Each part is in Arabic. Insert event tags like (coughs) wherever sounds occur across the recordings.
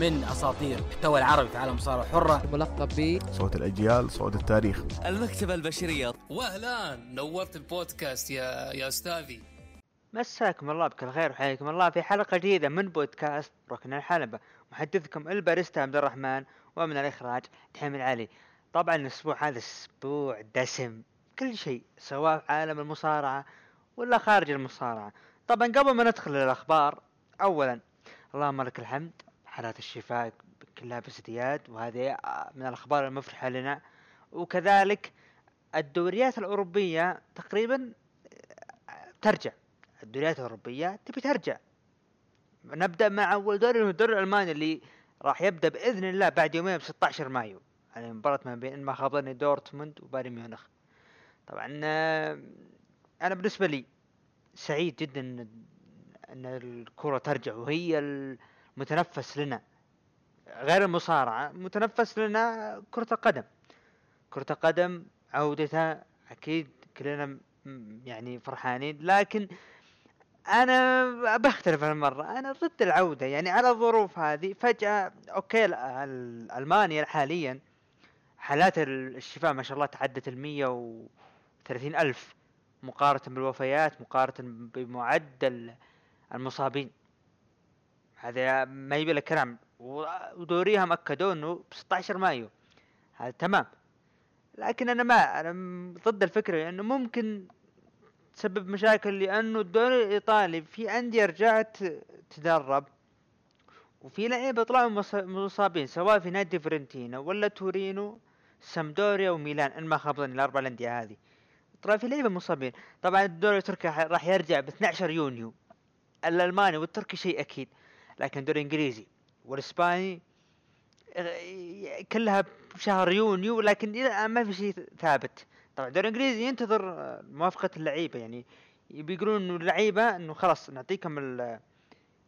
من أساطير المحتوى العربي في عالم المصارعه الحره ملقب ب صوت الأجيال صوت التاريخ. المكتبة البشرية. واهلا نورت البودكاست يا يا أستاذي. مساكم الله بكل خير وحياكم الله في حلقة جديدة من بودكاست ركن الحلبة. محدثكم الباريستا عبد الرحمن ومن الإخراج تحمل علي. طبعا الأسبوع هذا أسبوع دسم. كل شيء سواء في عالم المصارعة ولا خارج المصارعة. طبعا قبل ما ندخل للأخبار أولا اللهم لك الحمد. حالات الشفاء كلها بازدياد وهذه من الأخبار المفرحة لنا. وكذلك الدوريات الأوروبية تقريبا ترجع. الدوريات الأوروبية تبي ترجع. نبدأ مع أول دوري الدوري الألماني اللي راح يبدأ بإذن الله بعد يومين ب 16 مايو. يعني مباراة ما بين ما خاب ظني دورتموند وبايرن ميونخ. طبعا آه، أنا بالنسبة لي سعيد جدا أن الكرة ترجع وهي المتنفس لنا غير المصارعة متنفس لنا كرة القدم. كرة القدم عودتها أكيد كلنا يعني فرحانين لكن أنا بختلف هالمرة أنا ضد العودة يعني على الظروف هذه فجأة ال- ألمانيا حاليا حالات ال- الشفاء ما شاء الله تعدت المية وثلاثين ألف مقارنة بالوفيات مقارنة بمعدل المصابين. هذا ما يبي له كلام. ودوريهم أكدوا إنه ب 16 مايو. هذا تمام. لكن أنا ما أنا ضد الفكرة لأنه ممكن تسبب مشاكل لأنه الدوري الإيطالي في أندية رجعت تدرب وفي لعيبة طلعوا مص- مصابين سواء في نادي فرنتينا ولا تورينو سامدوريا وميلان. ان ما خاب الأربع الأندية هذه. طلع في لعيبة مصابين. طبعا الدوري التركي راح يرجع ب 12 يونيو. الألماني والتركي شيء أكيد. لكن الدوري الانجليزي والإسباني كلها بشهر يونيو لكن إلى الآن ما في شيء ثابت. طبعا الدوري الانجليزي ينتظر موافقة اللعيبة يعني بيقولون إنه اللعيبة إنه خلاص نعطيكم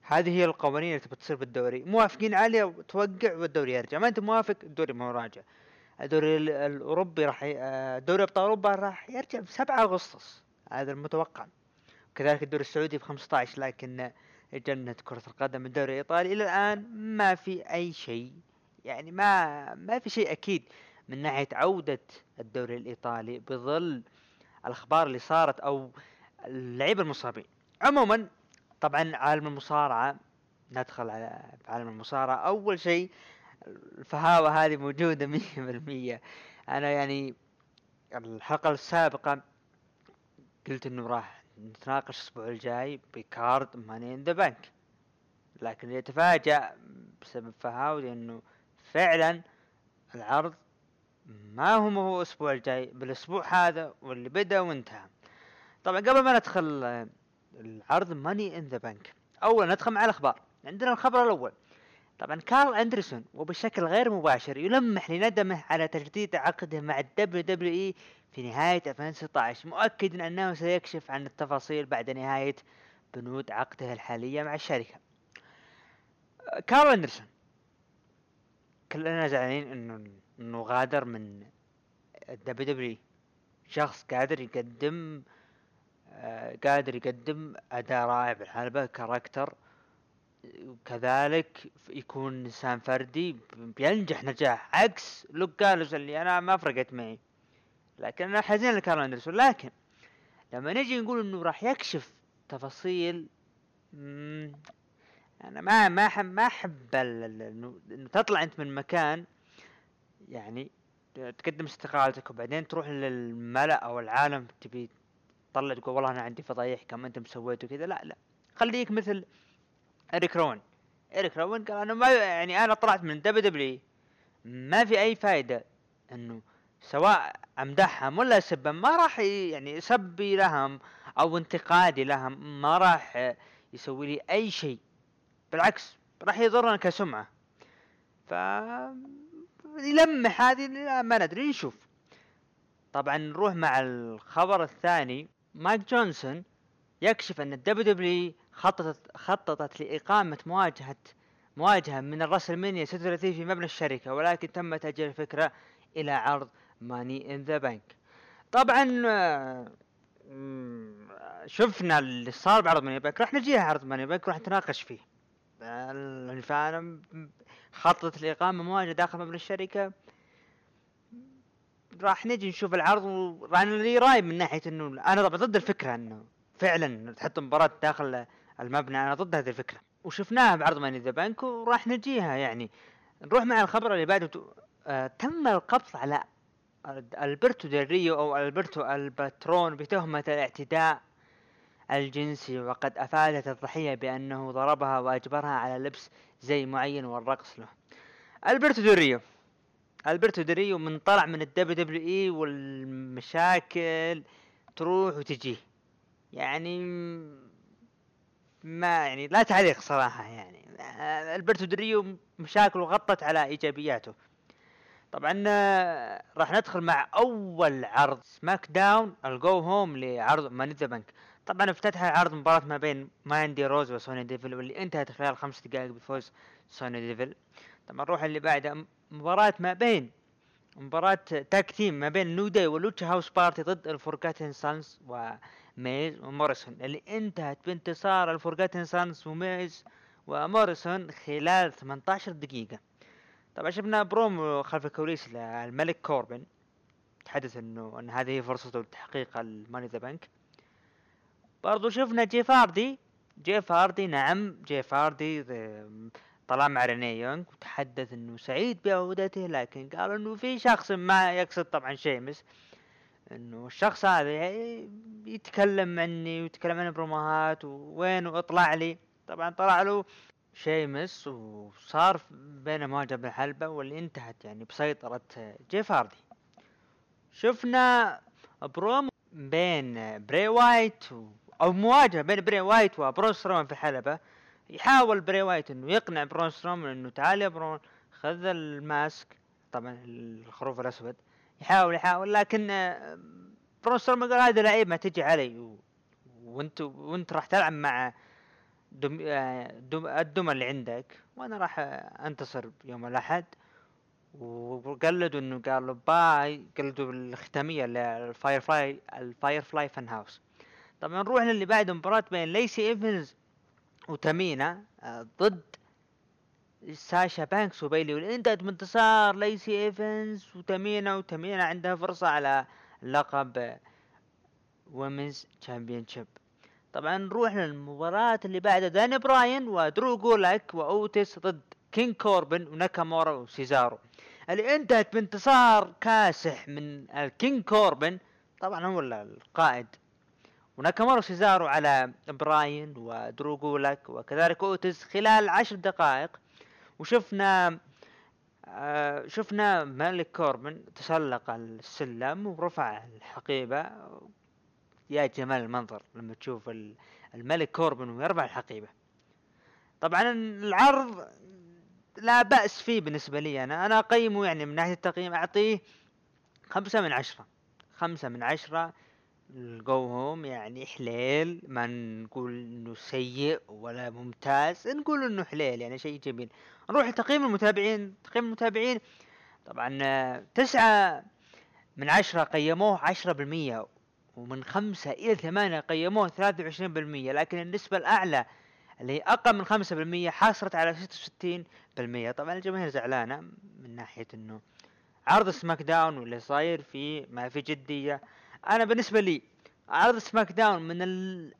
هذه هي القوانين اللي تبي تصير بالدوري. موافقين عليها توقع والدوري يرجع. ما أنت موافق الدوري ما راجع. الدوري ال- الأوروبي راح ي... دوري أبطال أوروبا راح يرجع ب 7 أغسطس هذا المتوقع. كذلك الدوري السعودي ب 15 لكن جنة كرة القدم الدوري الإيطالي. إلى الآن ما في أي شيء يعني ما ما في شيء أكيد من ناحية عودة الدوري الإيطالي بظل الأخبار اللي صارت أو اللعيبة المصابين. عموما طبعا عالم المصارعة ندخل على عالم المصارعة. أول شيء الفهاوة هذه موجودة (laughs) مية بالمية. أنا يعني الحلقة السابقة قلت إنه راح نتناقش الأسبوع الجاي بكارد ماني إن ذا بانك لكن يتفاجأ بسبب فهاوة لأنه فعلا العرض ما هو هو الأسبوع الجاي بالأسبوع هذا واللي بدأ وانتهى. طبعا قبل ما ندخل آه، العرض Money in the Bank اولا ندخل مع الأخبار. عندنا الخبر الأول. طبعا كارل أندرسون وبشكل غير مباشر يلمح لندمه على تجديد عقده مع ال WWE في نهاية 2016 مؤكدا انه سيكشف عن التفاصيل بعد نهاية بنود عقده الحالية مع الشركة. كارل أندرسون كلنا زعلانين إنه إنه غادر من ال WW شخص قادر يقدم آه، قادر يقدم أداء رائع بالحلبة character. وكذلك يكون انسان فردي بينجح نجاح عكس لوك اللي أنا ما فرقت معي. لكن أنا حزين لكارل اندرسون لكن لما نجي نقول إنه راح يكشف تفاصيل أنا ما ما احب ما أحب انه تطلع أنت من مكان يعني تقدم استقالتك وبعدين تروح للملأ أو العالم تبي تطلع تقول والله أنا عندي فضايح كم أنتم سويتوا كذا. لا لا. خليك مثل اريك روان اريك روان قال أنا ما يعني أنا طلعت من WW. ما في أي فائده إنه سواء أمدحهم ولا اسبهم ما راح يعني سبي لهم أو انتقادي لهم ما راح يسوي لي أي شيء. بالعكس راح يضرنا كسمعة. ف يلمح هذه ما ندري نشوف. طبعا نروح مع الخبر الثاني. مايك جونسون يكشف أن ال WW خططت خططت لإقامة مواجهه مواجهة من ال WrestleMania 36 في مبنى الشركة ولكن تم تاجيل الفكرة إلى عرض Money in the Bank طبعا آه، شفنا اللي صار بعرض Money Bank راح نجيها عرض Money Bank راح نتناقش فيه. م- خطة الإقامة مواجهة داخل مبنى الشركة. راح نجي نشوف العرض وراح لي رأي من ناحية إنه أنا طبعا ضد الفكرة إنه فعلا تحط مباراة داخل المبنى. أنا ضد هذه الفكرة. وشفناها بعرض Money the Bank وراح نجيها يعني. نروح مع الخبر اللي بعده. آه تم القبض على البرتو ديل ريو أو البرتو الباترون بتهمة الاعتداء الجنسي وقد أفادت الضحية بأنه ضربها وأجبرها على لبس زي معين والرقص له. البرتو ديل ريو. البرتو ديل ريو من طلع من ال WWE والمشاكل تروح وتجي. يعني ما يعني لا تعليق صراحة يعني. البرتو ديل ريو مشاكل وغطت على إيجابياته. طبعا آه، راح ندخل مع أول عرض SmackDown ال go home لعرض Money the Bank طبعا افتتح العرض مباراة ما بين ماندي روز وسوني ديفل واللي انتهت خلال خمس دقائق بفوز سوني ديفل طبعا نروح اللي بعدها مباراة ما بين مباراة tag team ما بين New Day و Lucha House Party ضد ال Forgotten Sons وميز وموريسون اللي انتهت بانتصار ال Forgotten Sons وميز وموريسون خلال 18 دقيقة. طبعا شفنا بروم خلف الكواليس للملك كوربن تحدث إنه إن هذه هي فرصته لتحقيق ال Money the Bank. برضو شفنا جيف هاردي. جيف هاردي نعم جيف هاردي طلع مع ريني يونغ وتحدث إنه سعيد بعودته لكن قال إنه في شخص ما يقصد طبعا شيمس. إنه الشخص هذا يتكلم عني ويتكلم عن بروموهات وين واطلع لي. طبعا طلع له شيمس وصار بين مواجهة بالحلبة واللي انتهت يعني بسيطرة جيف هاردي شفنا بروم بين بري وايت. أو مواجهة بين بري وايت وبرون سترومان في الحلبة يحاول بري وايت إنه يقنع برون سترومان إنه تعال يا برون خذ ال mask طبعا الخروف الأسود يحاول يحاول لكن برون سترومان قال هذا لعيب ما تجي علي. وانت وانت راح تلعب مع دم... دم... الدم اللي عندك. وأنا راح أنتصر يوم الأحد. وقلدوا إنه قالوا bye قلدوا الختامية لل Firefly ال Firefly Fun House. طبعا نروح للي بعد مباراة بين ليسي إيفنز وتامينا آه، ضد ساشا بانكس وبيلي. والانتهت بانتصار ليسي إيفنز وتامينا. وتامينا عندها فرصة على لقب women's championship طبعا نروح للمباراة اللي بعدها. داني براين ودرو جولاك واوتس ضد King كوربن وناكامورا وسيزارو. اللي انتهت بانتصار كاسح من ال King كوربن طبعا هو القائد. وناكامورا وسيزارو على براين ودرو جولاك وكذلك اوتس خلال عشر دقائق. وشفنا آه شفنا مالك كوربن تسلق السلم ورفع الحقيبة. يا جمال المنظر لما تشوف الملك كوربن ويرفع الحقيبة. طبعا العرض لا بأس فيه بالنسبة لي. أنا أنا أقيمه يعني من ناحية التقييم أعطيه خمسة من عشرة. خمسة من عشرة الجو هوم يعني حليل. ما نقول إنه سيء ولا ممتاز نقول إنه حليل يعني شيء جميل. نروح لتقييم المتابعين. تقييم المتابعين طبعا تسعة من عشرة قيموه عشرة بالمية. ومن خمسة إلى ثمانية قيموه ثلاثة وعشرين بالمية لكن النسبة الأعلى اللي هي أقل من خمسة بالمية حصلت على ستة وستين بالمية. طبعا الجماهير زعلانة من ناحية إنه عرض SmackDown واللي صاير فيه ما في جدية. أنا بالنسبة لي عرض SmackDown من ال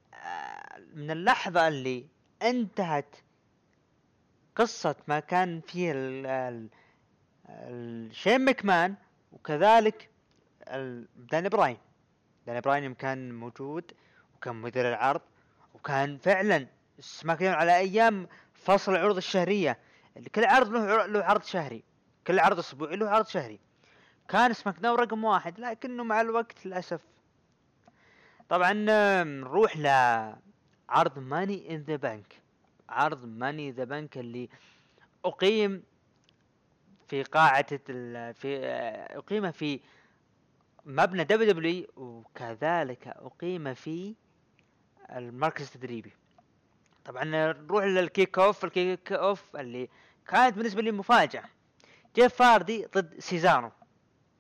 من اللحظة اللي انتهت قصة ما كان فيه ال شين مكمان وكذلك داني براين. داني براين كان موجود وكان مدير العرض وكان فعلا SmackDown على أيام فصل العروض الشهرية. كل عرض له له عرض شهري. كل عرض أسبوعي له عرض شهري. كان SmackDown رقم واحد لكنه مع الوقت للأسف. طبعا نروح لعرض Money in the Bank عرض Money the Bank اللي أقيم في قاعة في اقيم في مبنى WW وكذلك أقيم في المركز التدريبي. طبعا نروح لل kickoff ال kickoff اللي كانت بالنسبة لي مفاجأة. جيف هاردي ضد سيزارو.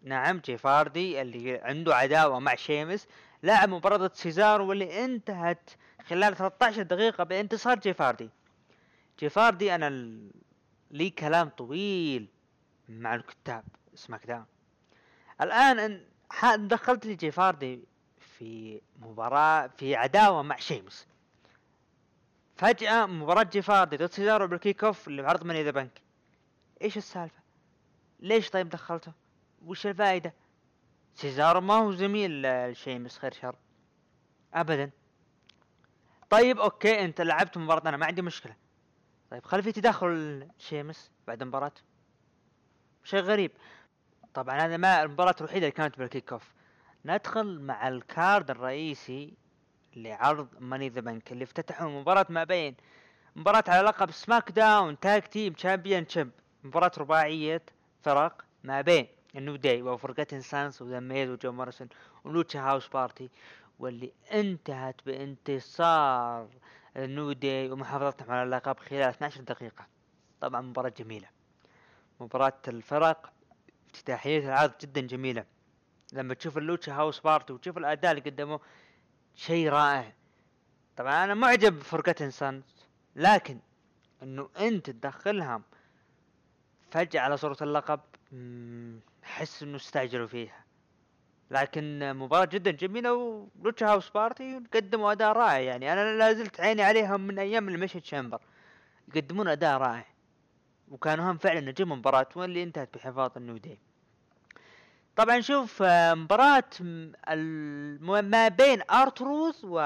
نعم جيف هاردي اللي عنده عداوة مع شيمس لعب مباراة ضد سيزارو واللي انتهت خلال 13 دقيقة بانتصار جيف هاردي. جيف هاردي أنا لي كلام طويل مع الكتاب SmackDown الآن دخلت لي جيف هاردي في مباراة في عداوة مع شيمس. فجأة مباراة جيف هاردي ضد سيزارو بال kickoff اللي بعرض Money the Bank إيش السالفة؟ ليش طيب دخلته؟ وش الفائدة؟ سيزارو ما هو زميل آه، شيمس خير شر. ابدا. طيب okay أنت لعبت مباراة أنا ما عندي مشكلة. طيب خلي في تدخل شيمس بعد المباراة. شيء غريب. طبعا هذا ما المباراة الوحيدة اللي كانت بال kickoff ندخل مع ال card الرئيسي لعرض Money the Bank اللي افتتحوا مباراة ما بين مباراة على لقب SmackDown Tag Team Championship مباراة رباعية فرق ما بين ال New Day وفرقتين سانس وذا ميز وجو مارسون ولوتشا هاوس بارتي واللي انتهت بانتصار النو داي ومحافظتهم على اللقب خلال 12 دقيقة. طبعا مباراة جميلة. مباراة الفرق افتتاحية العرض جدا جميلة. لما تشوف ال Lucha House Party وتشوف الأداء اللي قدموه شيء رائع. طبعا أنا معجب بفرقة Sons لكن إنه أنت تدخلهم فجأة على صورة اللقب أحس إنه استعجلوا فيها. لكن مباراة جدا جميلة و Lucha House Party قدموا أداء رائع. يعني أنا لا زلت عيني عليهم من أيام ال Elimination Chamber. يقدمون أداء رائع. وكانوا هم فعلا نجوم المباراة واللي انتهت بحفاظ ال New Day طبعا شوف آه، مباراة ما بين R-Truth و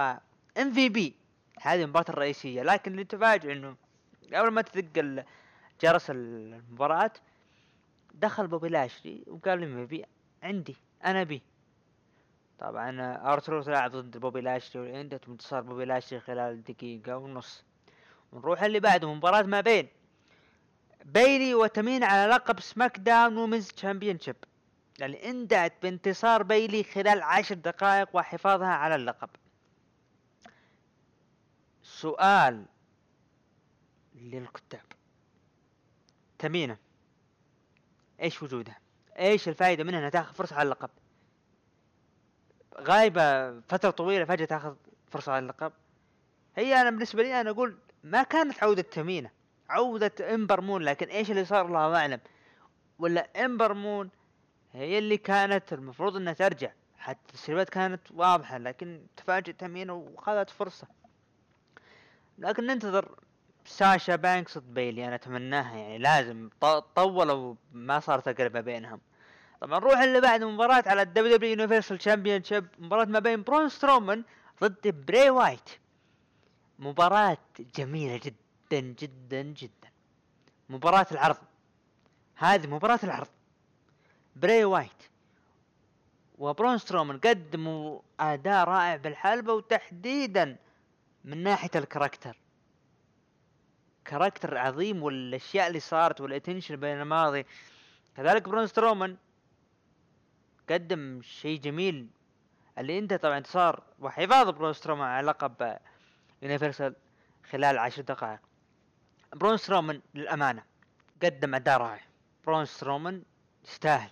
MVP. هذه المباراة الرئيسية. لكن اللي تفاجئ إنه قبل ما تدق جرس المباراة دخل بوبي لاشلي وقال لي بي عندي أنا بي طبعا R-Truth لعب ضد بوبي لاشلي وانتهت بانتصار بوبي لاشلي خلال دقيقة ونص. ونروح اللي بعده مباراة ما بين بيلي وتمينة على لقب SmackDown Women's Championship يعني انتهت بانتصار بيلي خلال عشر دقائق وحفاظها على اللقب. سؤال للكتاب. تمينة. إيش وجودها إيش الفائدة منها إنها تاخذ فرصة على اللقب؟ غايبة فترة طويلة فجأة تاخذ فرصة على اللقب. هي أنا بالنسبة لي أنا أقول ما كانت عودة تمينة. عودة امبر مون لكن إيش اللي صار الله أعلم؟ ولا امبر مون هي اللي كانت المفروض إنها ترجع. حتى التسريبات كانت واضحة لكن تفاجئ تمينة وخذت فرصة. لكن ننتظر ساشا بانكس ضد بيلي أنا أتمناها. يعني لازم طولوا ما صارت تقربة بينهم. طبعا نروح اللي بعد مباراة على ال WWE Universal Championship مباراة ما بين برون سترومان ضد بري وايت. مباراة جميلة جدا جدا جدا. مباراة العرض. هذه مباراة العرض. بري وايت وبرون سترومان قدموا أداء رائع بالحلبة وتحديدا من ناحية ال character. character عظيم والأشياء اللي صارت وال tension بين الماضي. كذلك برون سترومان قدم شيء جميل اللي انت طبعا انتصار وحفاظ برون سترومان على لقب Universal خلال عشر دقائق. برون سترومان للأمانة قدم أداء رائع. برون سترومان يستاهل.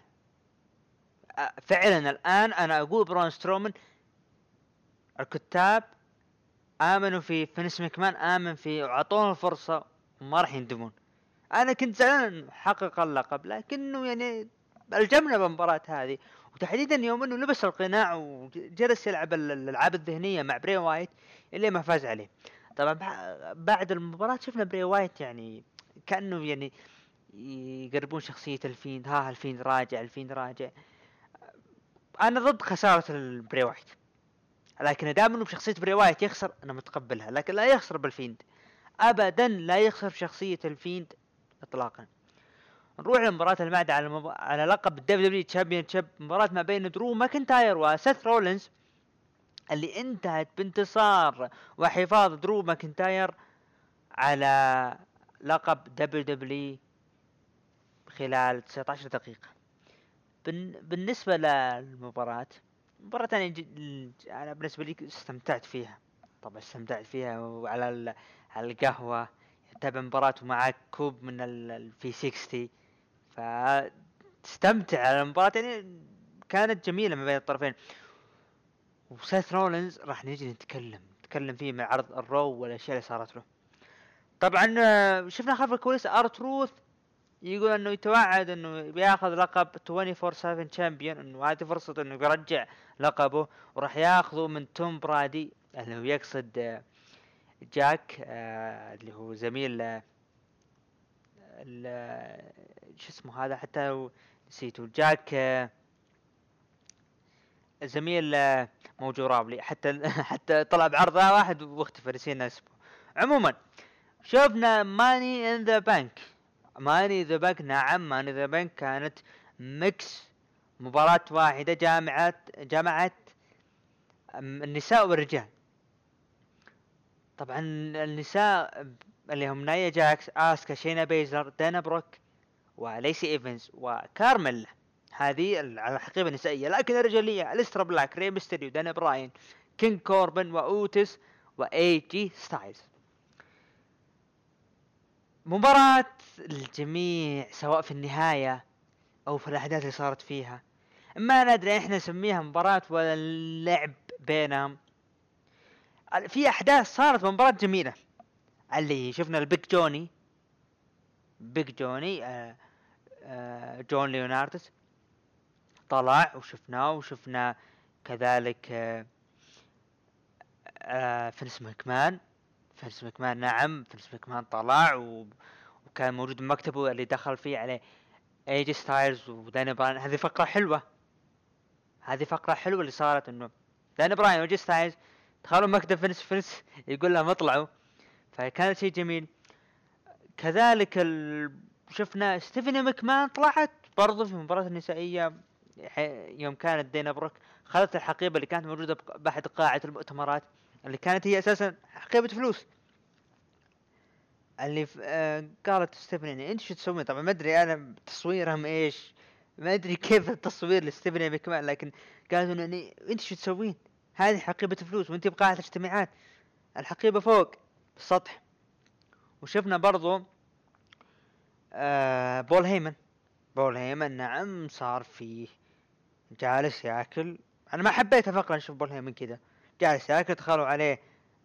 فعلا الآن أنا أقول برون سترومان الكتاب آمنوا في فينس مكمان آمن فيه وأعطوه الفرصة وما راح يندمون. أنا كنت زعلان حقق اللقب لكنه يعني الجملة بالمباراة هذه. وتحديدا يوم إنه لبس القناع وجلس يلعب ال- الألعاب الذهنية مع بري وايت اللي ما فاز عليه. طبعا بع- بعد المباراة شفنا بري وايت يعني كأنه يعني يقربون شخصية ال Fiend ها ال Fiend راجع ال Fiend راجع. أنا ضد خسارة البري وايت. لكن دام إنه بشخصية بري وايت يخسر أنا متقبلها. لكن لا يخسر بال Fiend. ابدا لا يخسر بشخصية ال Fiend اطلاقا. نروح للمباراة اللي بعدها على مب... على لقب ال WWE Championship مباراة ما بين درو ماكنتاير وسيث رولينز اللي انتهت بانتصار وحفاظ درو ماكنتاير على لقب WWE خلال 19 دقيقة. بن... بالنسبة للمباراة مباراة أنا, ج... أنا بالنسبة لي استمتعت فيها. طبعا استمتعت فيها وعلى. على القهوة تتابع مباراة ومعك كوب من ال... ال V60 فتستمتع على المباراة يعني كانت جميلة ما بين الطرفين. وسيث رولينز راح نجي نتكلم نتكلم فيه من عرض ال Raw والأشياء اللي صارت له. طبعا آه، شفنا خلف الكواليس R-Truth يقول إنه يتوعد إنه بياخذ لقب 24 7 Champion إنه هذه فرصة إنه بيرجع لقبه وراح ياخذه من توم برادي اللي هو يقصد آه، جاك آه، اللي هو زميل آه، شو اسمه هذا حتى لو نسيته جاك زميل موجو راولي حتى (laughs) حتى طلع بعرض واحد واختفى نسينا اسمه. عموما شفنا Money in the Bank Money in the Bank نعم Money in the Bank كانت mix مباراة واحدة جامعت جمعت أم، النساء والرجال. طبعا النساء اللي هم نايا جاكس آسكا شينا بيزلر دانا بروك وليسي إيفانز وكارميلا. هذه على الحقيبة النسائية. لكن الرجالية أليستر بلاك ري ميستيريو دانيال براين كينج كوربن وأوتيس واي جي ستايلز. مباراة الجميع سواء في النهاية أو في الأحداث اللي صارت فيها. ما ندري إحنا نسميها مباراة ولا اللعب بينهم. في أحداث صارت مباراة جميلة. اللي شفنا ال Big Johnny. Big Johnny آه آه جون لورينايتس. طلع وشفناه وشفنا كذلك آه آه فينس مكمان فينس مكمان نعم فينس مكمان طلع و... وكان موجود بمكتبه اللي دخل فيه عليه ايجي ستايلز وداني براين هذه فقرة حلوة. هذه فقرة حلوة اللي صارت إنه داني براين وايجي ستايلز دخلوا مكتب فينس فينس يقول لهم اطلعوا. فكان شيء جميل. كذلك ال... شفنا ستيفاني مكمان طلعت برضو في المباراة النسائية. يوم كانت دينا بروك خذت الحقيبة اللي كانت موجودة بأحد قاعة المؤتمرات. اللي كانت هي أساسا حقيبة فلوس. اللي ف... آه قالت ستيفاني يعني أنت شو تسوين؟ طبعا ما أدري أنا تصويرهم إيش. ما أدري كيف التصوير لستيفاني مكمان لكن قالت إنه يعني أنت شو تسوين؟ هذه حقيبة فلوس وأنت بقاعة اجتماعات. الحقيبة فوق بالسطح وشفنا برضو آه بول هيمن. بول هيمن نعم صار فيه جالس ياكل. أنا ما حبيت فقرة نشوف بول هيمن كذا جالس ياكل دخلوا عليه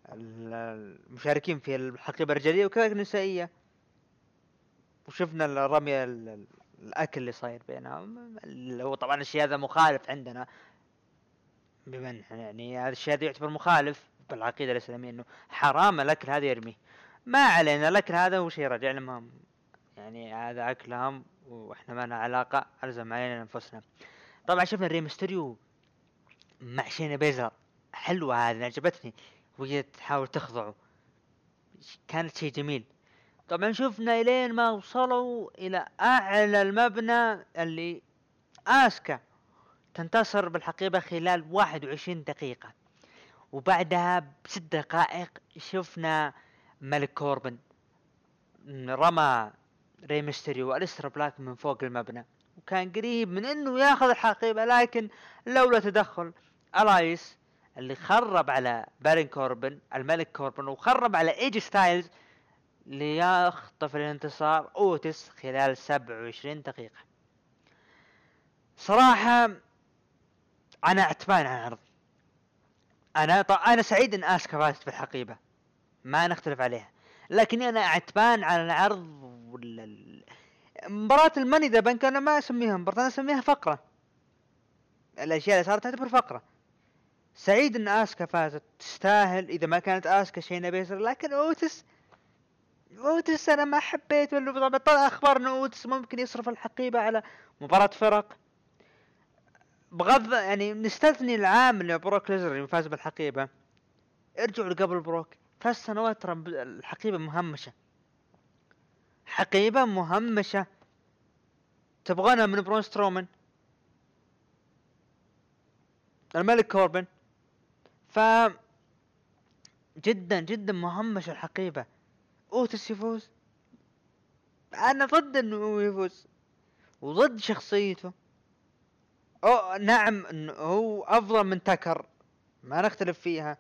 ال- المشاركين في الحقيبة الرجالية وكذلك النسائية. وشفنا الرمي ال- ال- الأكل اللي صاير بينهم. اللي هو طبعا الشيء هذا مخالف عندنا. إحنا يعني هذا الشيء هذا يعتبر مخالف بالعقيدة الإسلامية إنه حرام الأكل هذا يرميه. ما علينا الأكل هذا هو شيء راجع لهم. يعني هذا أكلهم وإحنا ما لنا علاقة ألزم علينا أنفسنا. طبعا شفنا ري ميستيريو مع شينا بيزلر. حلوة هذه عجبتني وهي تحاول تخضعه كانت شيء جميل. طبعا شفنا إلين ما وصلوا إلى أعلى المبنى اللي آسكا تنتصر بالحقيبة خلال 21 دقيقة. وبعدها بست دقائق شفنا ملك كوربن رمى ري ميستيريو وأليستر بلاك من فوق المبنى. وكان قريب من إنه ياخذ الحقيبة لكن لولا تدخل إلايس اللي خرب على بارون كوربن الملك كوربن وخرب على ايجي ستايلز ليخطف الانتصار اوتس خلال 27 دقيقة. صراحة أنا عتبان عن العرض أنا ط... أنا سعيد إن اسكا فازت بالحقيبة. ما نختلف عليها. لكني أنا عتبان على العرض ولا ال- مباراة ال Money in the Bank أنا ما أسميها مباراة أنا أسميها فقرة. الأشياء اللي صارت تعتبر فقرة. سعيد إن آسكا فازت. تستاهل. إذا ما كانت آسكا شينا بيزلر لكن أوتس أوتس أنا ما حبيت طبعا طلع أخبار إن أوتس ممكن يصرف الحقيبة على مباراة فرق. بغض يعني نستثني العام اللي بروك ليسنر اللي فاز بالحقيبة. ارجعوا لقبل بروك. ثلاث سنوات ترى الحقيبة مهمشة. حقيبة مهمشة. تبغونها من برون سترومان. الملك كوربن. ف جدا جدا مهمشة الحقيبة. اوتس يفوز. أنا ضد إنه هو يفوز. وضد شخصيته. أو نعم إنه هو أفضل من تكر ما نختلف فيها.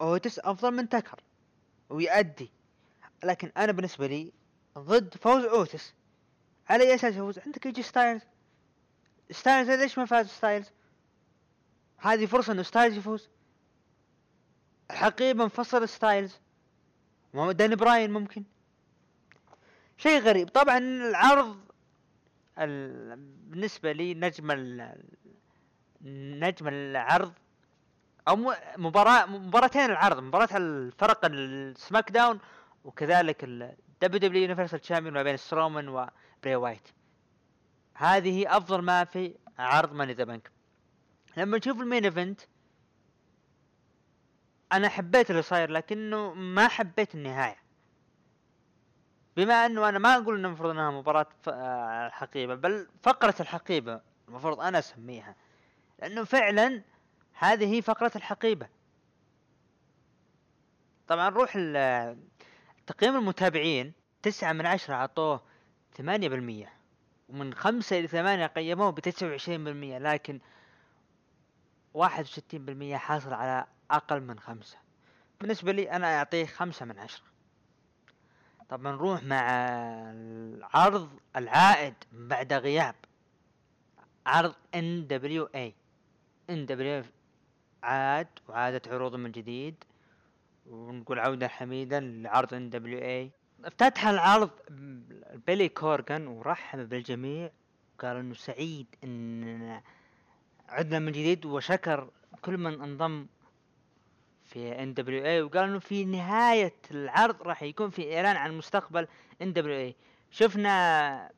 اوتس أفضل من تكر ويأدي. لكن أنا بالنسبة لي ضد فوز اوتس على أي أساس يفوز؟ عندك ايجي ستايلز. ستايلز ليش ما فاز ستايلز؟ هذه فرصة إنه ستايلز يفوز. الحقيبة انفصل ستايلز. داني براين ممكن. شيء غريب. طبعا العرض ال... بالنسبة لي نجم ال... نجم العرض أو مباراة مباراتين العرض. مباراة الفرق ال SmackDown وكذلك ال WWE Universal Champion ما بين سترومان وبري وايت. هذه أفضل ما في عرض Money in the Bank. لما نشوف ال main event أنا حبيت اللي صاير لكنه ما حبيت النهاية. بما إنه أنا ما أقول إنه المفروض إنها مباراة ف- آه، بل فقرة الحقيبة المفروض أنا أسميها. لأنه فعلا هذه هي فقرة الحقيبة. طبعا نروح ال- تقييم المتابعين تسعة من عشرة عطوه ثمانية بالمية ومن خمسة إلى ثمانية قيموه بتسعة وعشرين بالمية لكن واحد وستين بالمية حاصل على أقل من خمسة. بالنسبة لي أنا أعطيه خمسة من عشرة. طب نروح مع العرض العائد بعد غياب. عرض ان دبليو اي ان دبليو عاد وعادت عروضه من جديد. ونقول عودة حميدة لعرض NWA افتتح العرض بيلي كورغان ورحب بالجميع. قال إنه سعيد إن عدنا من جديد وشكر كل من انضم في NWA وقال إنه في نهاية العرض راح يكون في إعلان عن مستقبل NWA شفنا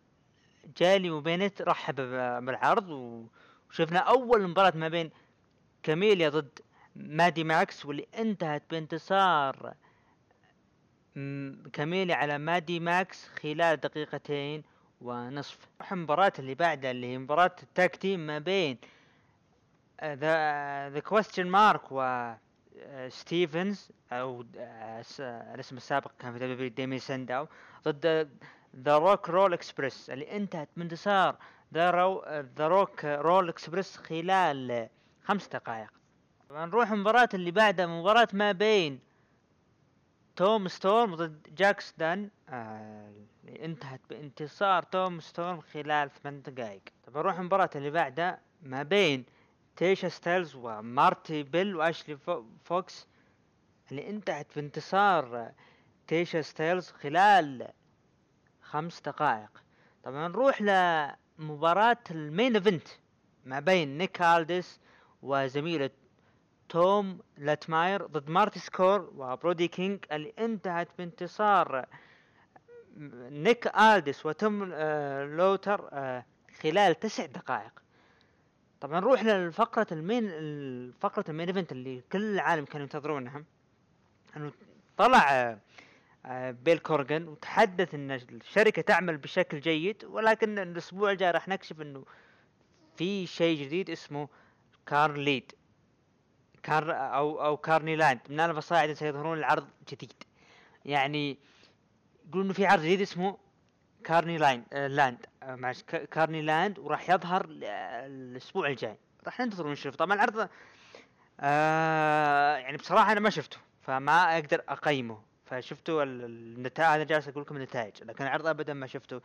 جالي وبينت رحب بالعرض وشفنا أول مباراة ما بين كاميليا ضد مادي ماكس واللي انتهت بانتصار كاميليا على مادي ماكس خلال دقيقتين ونصف. المباراة اللي بعدها اللي هي مباراة ال tag team ما بين the the Question Mark و ستيفنز أو آه، الاسم السابق كان في WWE داميان سنداو ضد The Rock 'n' Roll Express اللي انتهت بانتصار The Rock 'n' Roll Express خلال خمس دقائق. نروح المباراة اللي بعدها مباراة ما بين تيم ستورم ضد جاكس دان آه انتهت بانتصار تيم ستورم خلال ثمان دقائق. طبعا نروح المباراة اللي بعدها ما بين تيشا ستايلز ومارتي بيل واشلي فو- فوكس اللي انتهت بانتصار تيشا ستايلز خلال خمس دقائق. طبعا نروح لمباراة ال main event ما بين نيك ألدس وزميله توم لاتيمر ضد مارتي سكرل وبرودي كينج اللي انتهت بانتصار نيك الدس وتوم آه، لاتيمر آه، خلال تسع دقائق. طبعا نروح لفقرة ال main فقرة ال main event اللي كل العالم كانوا ينتظرونها. إنه طلع آه، بيلي كورغان وتحدث إن الشركة تعمل بشكل جيد ولكن الأسبوع الجاي راح نكشف إنه في شيء جديد اسمه كار ليد كار أو أو كارني لاند من الفصائد سيظهرون العرض جديد. يعني يقولون إنه في عرض جديد اسمه كارني لاين آه لاند آه معلش كارني لاند وراح يظهر الأسبوع الجاي. راح ننتظر ونشوف. طبعا العرض آه يعني بصراحة أنا ما شفته فما أقدر أقيمه. فشفتوا النتائج أنا جالس أقول لكم النتائج لكن العرض ابدا ما شفته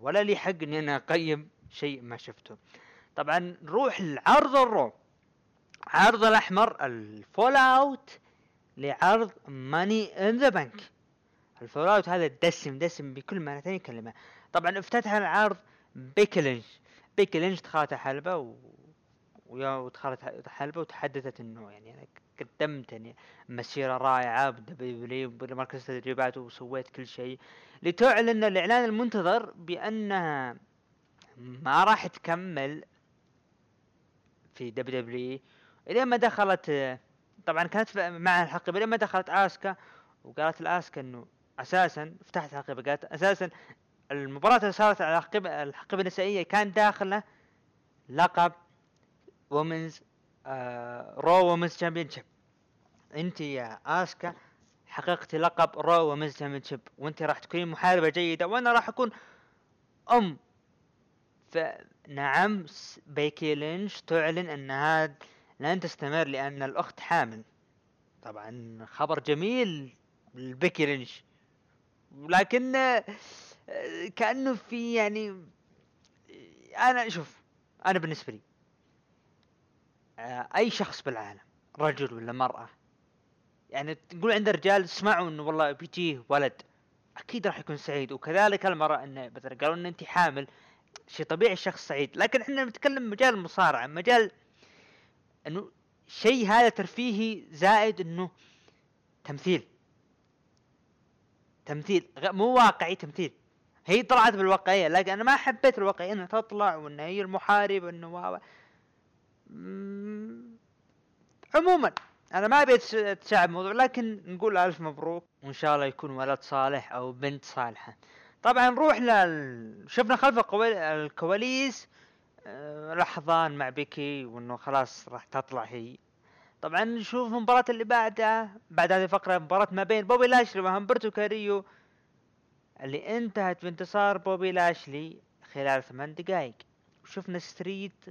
ولا لي حق إني أنا أقيم شيء ما شفته. طبعا نروح لعرض ال Raw. عرض الأحمر ال fallout لعرض Money in the Bank ال fallout هذا دسم دسم بكل ما ثاني كلمه طبعا افتتح العرض بيكي لينش بيكي لينش دخلت الحلبه و... ودخلت حلبة وتحدثت إنه يعني أنا قدمت يعني مسيرة رائعة ب WWE بمركز التدريبات وسويت كل شيء. لتعلن الإعلان المنتظر بانها ما راح تكمل في WWE الين ما دخلت طبعا كانت في- مع الحقيبة الين ما دخلت آسكا وقالت لآسكا إنه أساسا فتحت الحقيبه قالت أساسا المباراة اللي صارت على الحقيبة الحقيبة النسائية كان داخله لقب Women's Raw Women's Championship أنت يا آسكا حققتي لقب Raw Women's Championship وأنت راح تكونين محاربة جيدة وأنا راح أكون أم. فنعم بيكي لينش تعلن أنها لن تستمر لأن الأخت حامل. طبعا خبر جميل لبيكي لينش. ولكن آه، كأنه في يعني أنا شوف أنا بالنسبة لي آه، أي شخص بالعالم رجل ولا مرأة يعني تقول عند الرجال اسمعوا إنه والله بيجيه ولد أكيد راح يكون سعيد وكذلك المرأة إنه مثلا قالوا ان أنت حامل شيء طبيعي الشخص سعيد لكن إحنا نتكلم مجال المصارعة مجال إنه شيء هذا ترفيهي زائد إنه تمثيل. تمثيل مو واقعي تمثيل. هي طلعت بالواقعية لكن أنا ما حبيت الواقعية إنها تطلع وان هي المحارب انه مم، عموما أنا ما أبي اتشعب الموضوع لكن نقول ألف مبروك وإن شاء الله يكون ولد صالح أو بنت صالحة. طبعا نروح لل شفنا خلف الكواليس آه، لحظات مع بيكي وإنه خلاص راح تطلع هي. طبعا نشوف المباراة اللي بعدها بعد هذه الفقرة مباراة ما بين بوبي لاشلي وهمبرتو كاريو اللي انتهت بانتصار بوبي لاشلي خلال ثمان دقائق وشفنا Street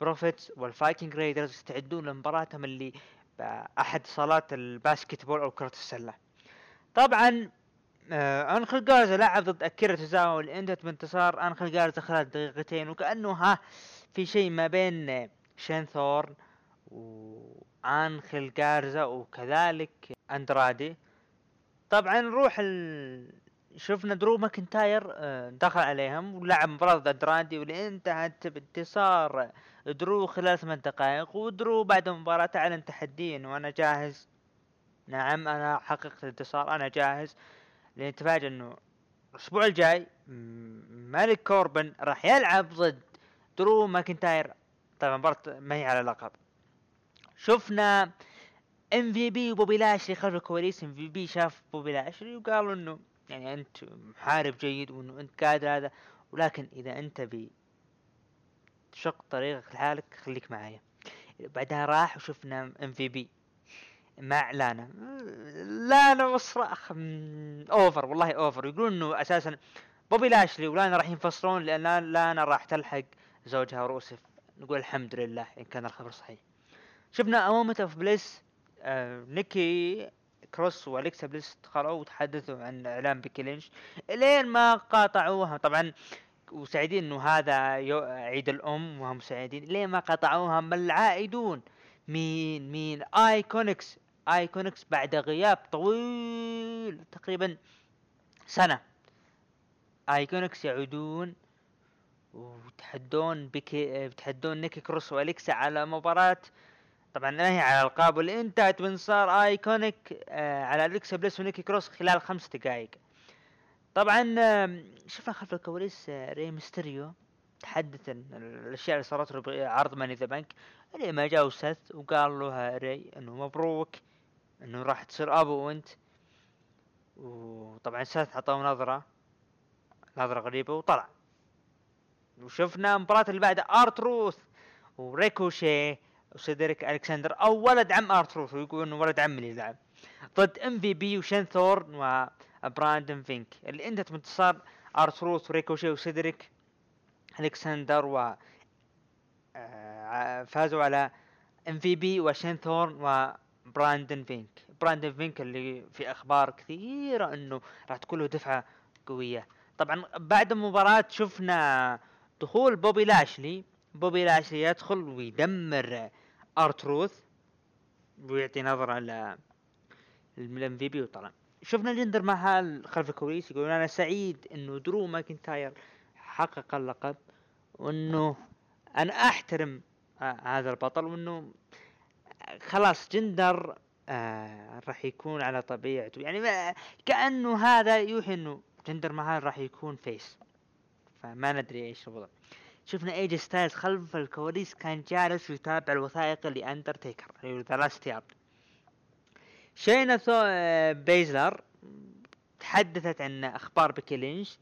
Profits وال Viking Raiders يستعدون لمباراتهم اللي بأحد صالات ال basketball أو كرة السلة. طبعا آه أنخل جارزا لعب ضد أكيرا توزاوا واللي انتهت بانتصار. أنخل جارزا خلال دقيقتين وكأنه ها في شيء ما بين شين ثورن وانخل جارزا وكذلك أندرادي. طبعا نروح ال... شفنا درو ماكنتاير آه، دخل عليهم ولعب مباراة أندرادي واللي انتهت بانتصار درو خلال ثمان دقائق. ودرو بعد المباراة اعلن تحديا انه أنا جاهز. نعم أنا حققت الانتصار أنا جاهز. لأن تفاجئ إنه الأسبوع الجاي الملك كوربن راح يلعب ضد درو ماكنتاير. طبعا مباراة ما هي على لقب. شفنا MVP وبوبي لاشلي خلف الكواليس MVP شاف بوبي لاشلي وقالوا إنه؟ يعني أنت محارب جيد وإنه أنت قادر هذا. ولكن إذا أنت بي تشق طريقك لحالك خليك معايا. بعدها راح وشفنا MVP مع لانا لانا وصراخ over والله over يقولون إنه أساسا بوبي لاشلي ولانا راح ينفصلون لأن لا- لانا راح تلحق زوجها روسف نقول الحمد لله إن كان الخبر صحيح. شفنا Moment of Bliss آه نيكي كروس والكسا بليس دخلوا وتحدثوا عن إعلان بيكي لينش. لين ما قاطعوها طبعا وسعيدين إنه هذا عيد الأم وهم سعيدين. لين ما قطعوها من العائدون. مين؟ مين؟ IIconics IIconics بعد غياب طويل تقريبا سنة. IIconics يعودون وتحدون بيكي يتحدون نيكي كروس وأليكسا على مباراة طبعا ما هي على ألقاب واللي انتهت بانتصار IIconic آه على أليكسا بليس ونيكي كروس خلال خمس دقائق. طبعا شفنا خلف الكواليس آه، ري ميستيريو تحدث عن الأشياء اللي صارت له بعرض Money in the Bank. اللي ما جاء سث وقال له ري إنه مبروك إنه راح تصير أبو وأنت. وطبعا سث عطاه نظرة نظرة غريبة وطلع. وشفنا المباراة اللي بعدها R-Truth وريكوشي. وسيدريك ألكسندر أو ولد عم R-Truth ويقول إنه ولد عم اللي يلعب. ضد MVP وشين ثورن وبراندن فينك. اللي انتهت بانتصار R-Truth وريكوشي وسيدريك ألكسندر و آه، فازوا على MVP وشين ثورن وبراندن فينك. براندن فينك اللي في أخبار كثيرة إنه راح تكون له دفعة قوية. طبعا بعد المباراة شفنا دخول بوبي لاشلي. بوبي لاشلي يدخل ويدمر R-Truth ويعطي نظرة لل MVP وطلع شفنا جندر مهال خلف الكواليس يقول أنا سعيد إنه درو ماكنتاير حقق اللقب وإنه أنا أحترم آه هذا البطل وإنه خلاص جندر آه راح يكون على طبيعته. يعني ما كأنه هذا يوحي إنه جندر مهال راح يكون face فما ندري إيش الوضع. شفنا AJ Styles خلف الكواليس كان جالس يتابع الوثائق لأندرتيكر Last Ride شينا ثو آه، بيزلر تحدثت عن أخبار بيكي لينش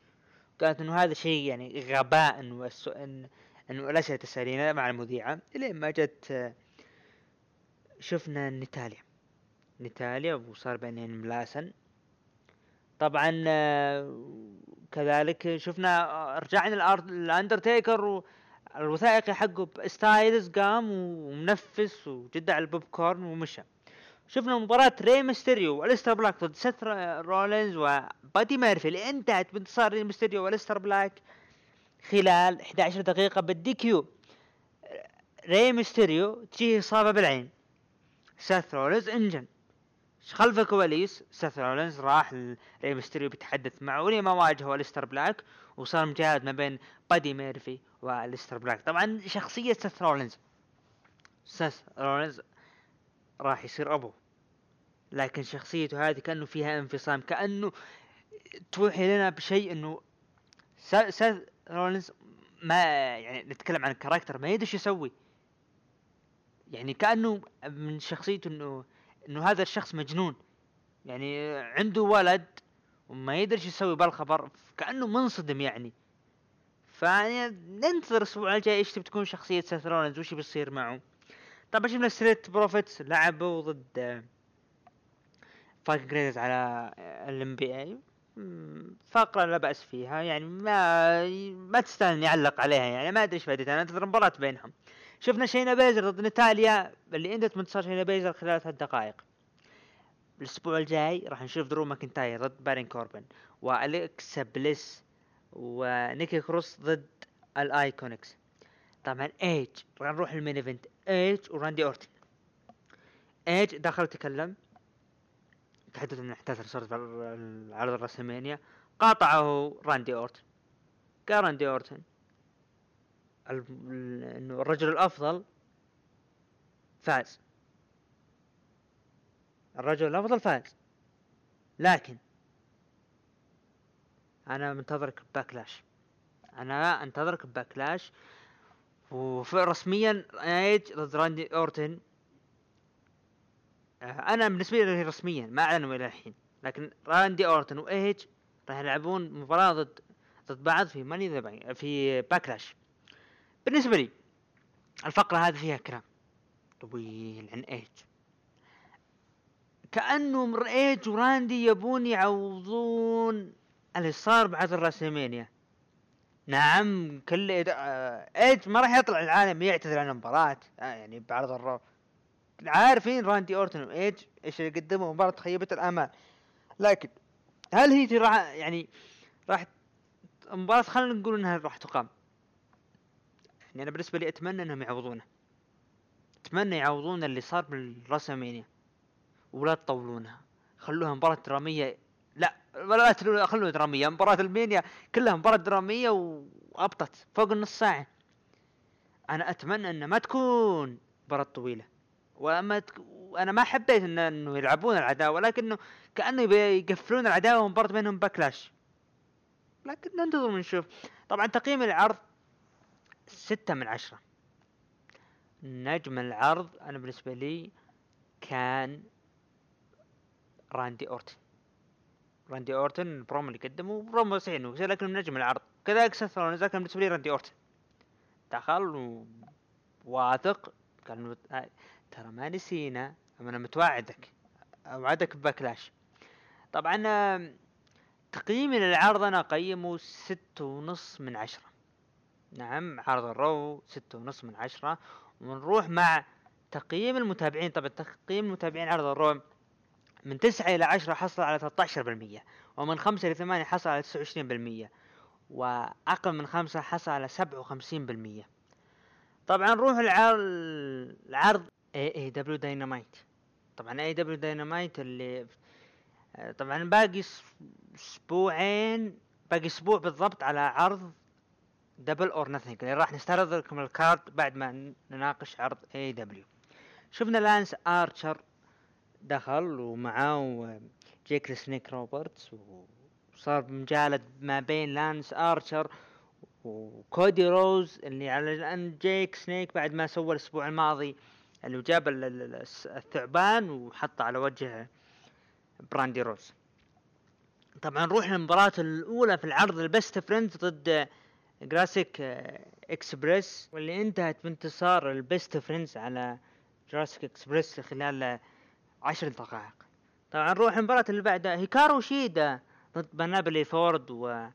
قالت إنه هذا شيء يعني غباء انه. إنه الاسئله تسالينا مع المذيعة الين ما جت آه، شفنا نيتاليا نيتاليا وصار بينهم ملاسن طبعا آه، كذلك شفنا آه، رجعنا الاندرتيكر والوثائقي حقه ستايلز قام ومنفس وجد على البوب كورن ومشى. شفنا مباراة ري ميستيريو والستر بلاك ضد سيث رولينز وبادي ميرفي اللي انتهت بانتصار ري ميستيريو والستر بلاك خلال 11 دقيقة بال DQ. ري ميستيريو تجيه إصابة بالعين. سيث رولينز انجن. خلف الكواليس سيث رولينز راح لري ميستيريو بيتحدث معه ولي ما واجهه الستر بلاك؟ وصار مجاهد ما بين بادي ميرفي والستر بلاك. طبعا شخصية سيث رولينز سيث رولينز راح يصير ابوه لكن شخصيته هذه كأنه فيها انفصام كأنه توحي لنا بشيء إنه سا- سيث رولينز ما يعني نتكلم عن ال character ما يدري إيش يسوي. يعني كأنه من شخصيته إنه إنه هذا الشخص مجنون. يعني عنده ولد وما يدري إيش يسوي بالخبر كأنه منصدم يعني. فيعني ننتظر الأسبوع الجاي إيش تبي تكون شخصية سيث رولينز وش بيصير معه. طبعا شفنا ستريت بروفيتس لعبوا ضد فايكنج ريدرز على ال NBA فقرة لا بأس فيها يعني ما ما تستاهل إني أعلق عليها يعني. ما أدري إيش فائدتها أنا أنتظر مباراة بينهم. شفنا شينا بيزلر ضد ناتاليا اللي انتهت انتصار شينا بيزلر خلال ثلاث دقائق. الأسبوع الجاي راح نشوف درو ماكنتاير ضد بارون كوربن واليكسا بليس ونيكي كروس ضد الايكونكس طبعا إيج راح نروح ال main event. إيج وراندي أورتن. إيج دخل تكلم. تحدث عن الاحداث اللي صارت في العرض الرسمانية قاطعه راندي أورتن. قال راندي أورتن إنه الرجل الأفضل فاز. الرجل الأفضل فاز. لكن أنا منتظرك بباكلاش أنا انتظرك بباكلاش ورسميا ايج ضد راندي أورتن. آه، أنا بالنسبة لي رسميا ما أعلنوا إلى الحين. لكن راندي أورتن وايج راح يلعبون مباراة ضد ضد بعض في ماني في باكلاش بالنسبة لي الفقرة هذه فيها كلام. طويل عن إيج. كأنه إيج وراندي يبون يعوضون اللي صار بعد الراسلمانيا. نعم كل إيج ما راح يطلع العالم يعتذر عن المباراة يعني بعرض الرو عارفين راندي أورتن وإيج إيش اللي قدموا مباراة خيبة الأمال. لكن هل هي يعني راح مباراة خلينا نقول إنها راح تقام؟ يعني أنا بالنسبة لي أتمنى إنهم يعوضونه. أتمنى يعوضون اللي صار بالرسمينيا ولا تطولونها خلوها مباراة درامية. لا ولا خلوها درامية. مباراة ألمانيا كلها مباراة درامية وأبطت فوق النص ساعة. أنا أتمنى ان ما تكون مباراة طويلة. وما تك... أنا ما حبيت إن... إنه يلعبون العداوة لكنه كأنه يقفلون العداوة ومباراة بينهم باكلاش. لكن ننتظر ونشوف. طبعا تقييم العرض ستة من عشرة. نجم العرض أنا بالنسبة لي كان راندي أورتن. راندي أورتن البرومو اللي قدمه برومو سعين لكن نجم العرض. كذلك سيث رولينز لكن بالنسبة لي راندي أورتن. دخل وواثق قال مت- آه، ترى ما نسينا أنا متوعدك أوعدك بباكلاش. طبعا تقييمي للعرض أنا أقيمه ستة ونص من عشرة. نعم عرض الرو ستة ونص من عشرة. ونروح مع تقييم المتابعين. طبعا تقييم المتابعين عرض الرو من تسعة إلى عشرة حصل على 13% ومن خمسة إلى ثمانية حصل على 29% وأقل من خمسة حصل على 57% طبعا نروح العرض العرض AEW داينامايت طبعا AEW داينامايت اللي طبعا باقي أسبوعين باقي أسبوع بالضبط على عرض Double or Nothing اللي راح نستعرض لكم ال card بعد ما نناقش عرض AEW شفنا لانس آرشر دخل ومعاه جيك سنيك روبرتس وصار مجالد ما بين لانس آرشر وكودي روز اللي على الان جيك سنيك بعد ما سوى الأسبوع الماضي اللي جاب ال- ال- ال- الثعبان وحطه على وجه براندي روز. طبعا نروح للمباراة الأولى في العرض البست فريندز ضد جراسيك اكسبريس واللي انتهت بانتصار البست فريندز على جراسيك اكسبريس خلال عشر دقائق. طبعا نروح المباراة اللي بعدها هيكارو شيدا ضد بينيلوبي فورد و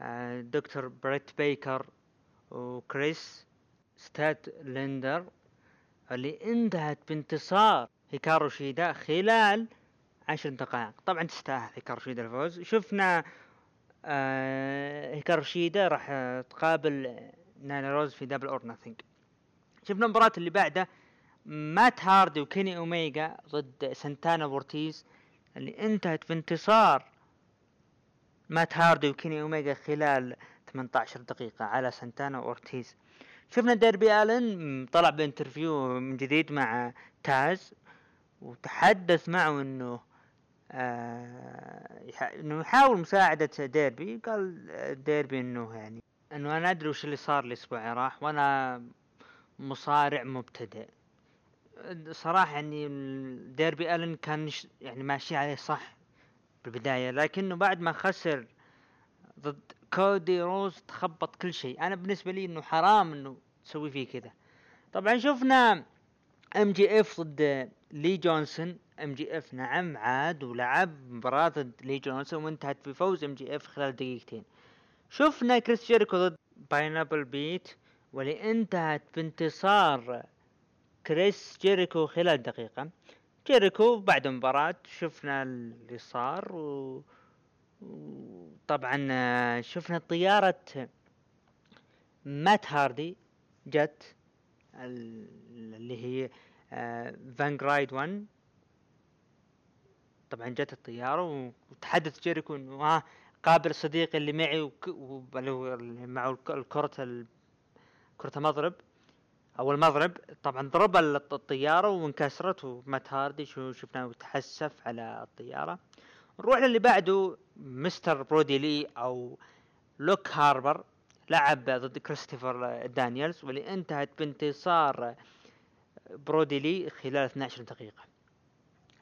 آه، دكتور بريت بيكر وكريس ستاتلاندر اللي انتهت بانتصار هيكارو شيدا خلال عشر دقائق. طبعا تستاهل هيكارو شيدا الفوز. شفنا هيكارو شيدا راح آه، تقابل نايلا روز في Double or Nothing شفنا المباراة اللي بعدها مات هاردي وكيني أوميجا ضد سانتانا واورتيز اللي انتهت بانتصار مات هاردي وكيني أوميجا خلال 18 دقيقة على سانتانا واورتيز شفنا ديربي آلن طلع ب interview من جديد مع تاز وتحدث معه إنه آه إنه يحاول مساعدة ديربي قال ديربي إنه يعني إنه أنا أدري وش اللي صار الأسبوع راح وأنا مصارع مبتدئ. صراحة يعني ديربي آلن كان يعني ماشي عليه صح بالبداية لكنه بعد ما خسر ضد كودي روز تخبط كل شيء. أنا بالنسبة لي إنه حرام إنه تسوي فيه كذا. طبعا شفنا إم جي إف ضد لي جونسون إم جي إف. نعم عاد ولعب مباراة ضد لي جونسون وانتهت بفوز MJF خلال دقيقتين. شفنا كريس جيريكو ضد Pineapple Pete واللي انتهت بانتصار كريس جيريكو خلال دقيقة. جيريكو بعد المباراة شفنا اللي صار و... وطبعا شفنا طيارة مات هاردي جت ال- اللي هي آه، Vanguard 1 طبعا جت الطيارة وتحدث جيريكو إنه ها قابل صديقي اللي معي اللي معه الك- الكرة ال... كرة المضرب. أو المضرب طبعا ضرب ال- الطيارة وانكسرت ومات هاردي. شفناه؟ يتحسف على الطيارة. نروح للي بعده Mr. برودي لي أو لوك هاربر لعب ضد كريستوفر دانييلز. واللي انتهت بانتصار برودي لي خلال 12 دقيقة.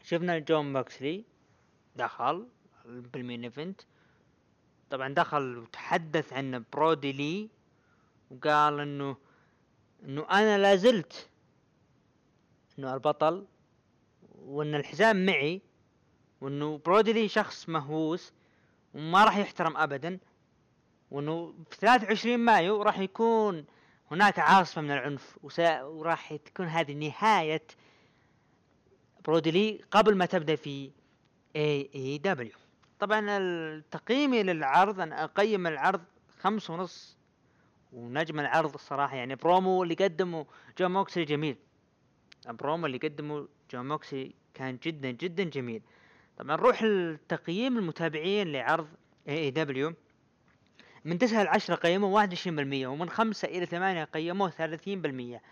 شفنا جون موكسلي دخل بال main event. طبعا دخل وتحدث عن برودي لي وقال انه إنه أنا لازلت إنه البطل وإن الحزام معي وإنه برودي لي شخص مهووس وما راح يحترم ابدا وإنه في 23 مايو راح يكون هناك عاصفة من العنف وسا... وراح تكون هذه نهاية برودي لي قبل ما تبدأ في AEW طبعا التقييمي للعرض أنا أقيم العرض خمس ونص ونجم العرض الصراحة يعني برومو اللي قدمه جون موكسلي جميل. البرومو اللي قدمه جون موكسلي كان جدا جدا جميل. طبعا نروح لتقييم المتابعين لعرض AEW من تسعة لعشرة قيموه واحد وعشرين بالمية ومن خمسة إلى ثمانية قيموه ثلاثين بالمية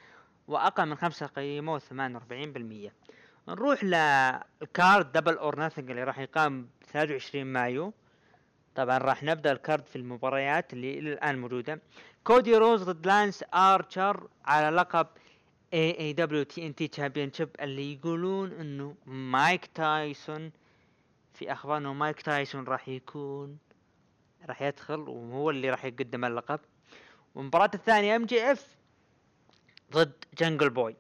وأقل من خمسة قيموه ثمانية وأربعين بالمية. نروح لل card Double or Nothing اللي راح يقام ثلاثة وعشرين مايو. طبعا راح نبدأ ال card في المباريات اللي إلى الآن موجودة. كودي روز ضد لانس آرشر على لقب اي اي دبليو تي ان تي تشامبيونشيب اللي يقولون إنه مايك تايسون في أخبار انه مايك تايسون راح يكون راح يدخل وهو اللي راح يقدم اللقب. والمباراة الثانية MJF ضد Jungle Boy.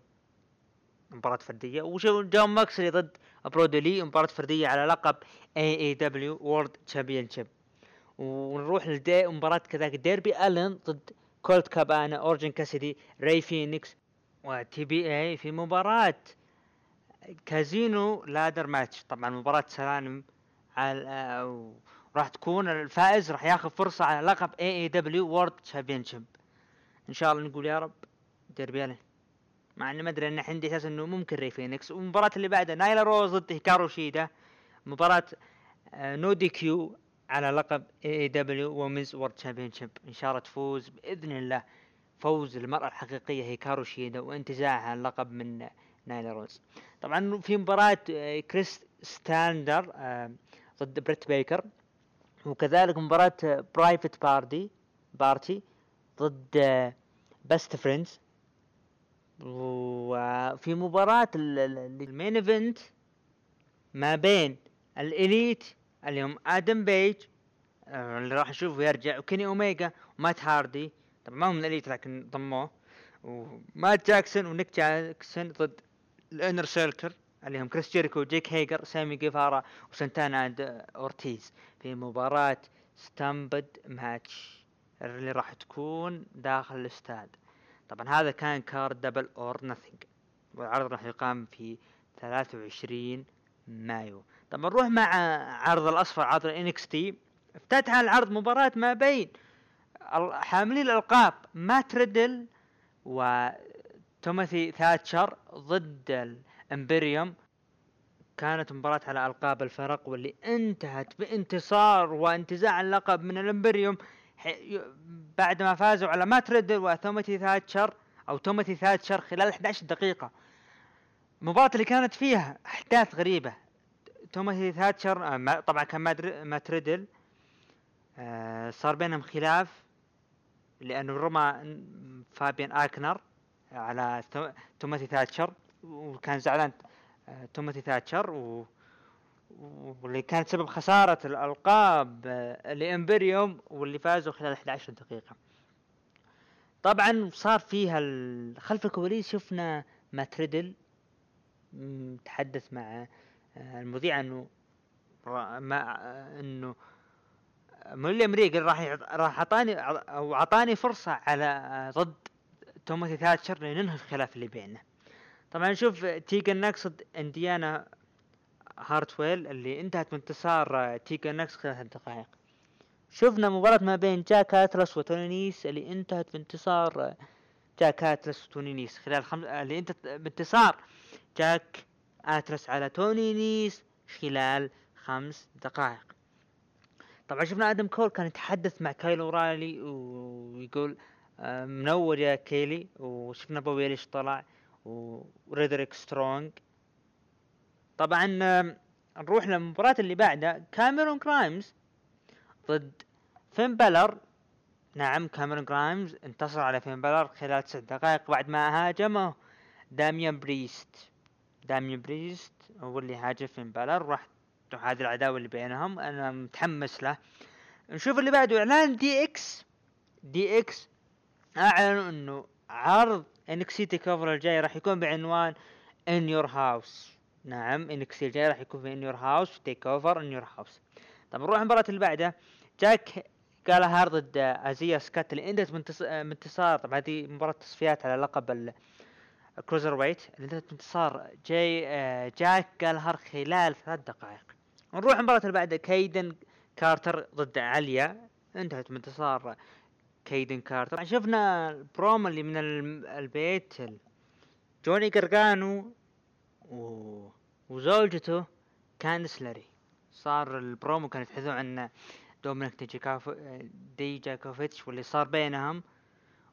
مباراة فردية. وشو جون موكسلي ضد برودي لي مباراة فردية على لقب AEW World Championship ونروح لدي مباراة كذلك ديربي ألن ضد كولت كابانا اورنج كاسيدي راي فينيكس و TBA في مباراة Casino Ladder Match. طبعا مباراة سلالم على راح تكون الفائز راح ياخذ فرصة على لقب AEW World Championship إن شاء الله نقول يا رب ديربي الن مع إني ما أدري إن عندي إحساس إنه ممكن راي فينيكس والمباراة اللي بعدها نايلا روز ضد هيكارو شيدا. مباراة آه، no DQ على لقب AEW Women's World Championship إن شاء الله تفوز بإذن الله. فوز المرأة الحقيقية هيكارو شيدا وانتزاعها اللقب من نايلا روز. طبعا في مباراة آه، كريس ستاتلاندر آه، ضد بريت بيكر. وكذلك مباراة Private Party Party ضد Best Friends وفي مباراة ال- ال- ال main event ما بين ال Elite اللي هم آدم بيج آه، اللي راح نشوفه يرجع وكيني اوميجا ومات هاردي طبعا ما هم من ال Elite لكن ضموه. ومات جاكسون ونيك جاكسون ضد ال Inner Circle اللي هم كريس جيريكو جيك هيجر سامي جيفارا وسانتانا and أورتيز في مباراة Stampede Match اللي راح تكون داخل الاستاد. طبعا هذا كان card Double or Nothing. والعرض راح يقام في 23 مايو. طبعا نروح مع عرض الأصفر عرض NXT. افتتح العرض مباراة ما بين حاملي الألقاب مات ريدل وتيموثي ثاتشر ضد الامبريوم كانت مباراة على ألقاب الفرق واللي انتهت بانتصار وانتزاع اللقب من الإمبريوم. بعد ما فازوا على مات ريدل ثاتشر أو تيموثي ثاتشر خلال 11 دقيقة. المباراة اللي كانت فيها أحداث غريبة. تيموثي ثاتشر آه، طبعا كان مات- ريدل آه، صار بينهم خلاف لأنه رمى فابيان آكنر على تو- توماتي ثاتشر. وكان زعلان آه، توماتي ثاتشر و... واللي كانت سبب خسارة الألقاب آه، لإمبريوم واللي فازوا خلال 11 دقيقة طبعا صار فيها. خلف الكواليس شفنا مات ريدل تحدث مع آه، المذيع إنه ما إنه مولي أمريكا راح راح أعطاني أو أعطاني فرصة على ضد توماثي ثاتشر لننهي الخلاف اللي بيننا طبعا نشوف تيجن ناكس ضد إنديانا هارتويل اللي انتهت بانتصار آه، تيجن ناكس خلال دقائق شفنا مباراة ما بين جاك أتلس وتوني نيس اللي انتهت بانتصار آه، جاك أتلس وتوني نيس خلال خمس آه، اللي انتهت بانتصار جاك أتلس على توني نيس خلال خمس دقائق. طبعا شفنا آدم كول كان يتحدث مع كايل أورايلي ويقول منور يا كيلي. وشفنا بوبي فيش طلع ورودريك سترونج طبعا نروح للمباراة اللي بعدها كاميرون غرايمز ضد فين بلر نعم كاميرون غرايمز انتصر على فين بلر خلال تسع دقائق بعد ما هاجمه داميان بريست. داميان بريست هو اللي هاجم فين بلر راح هذه العداوة اللي بينهم. أنا متحمس له. نشوف اللي بعده إعلان DX. DX أعلنوا إنه عرض NXT TakeOver الجاي راح يكون بعنوان In Your House نعم NXT الجاي راح يكون في In Your House TakeOver In Your House طب نروح المباراة اللي بعدها. جاك غالاهر ضد أزايا سكات اللي إنتهت بانتص- بانتصار طبعا هذه مباراة تصفيات على لقب ال- ال cruiserweight اللي انتهت بانتصار جاي آه، جاك غالاهر خلال ثلاث دقائق. نروح المباراة اللي بعدها. كايدن كارتر ضد عليا. انتهت بانتصار كايدن كارتر شفنا البرومو اللي من البيت ال- جوني قرقانو. وزوجته كاندس لاري صار البرومو كان يتحدثون عن دومينيك ديجاكوف... ديجاكوفيتش واللي صار بينهم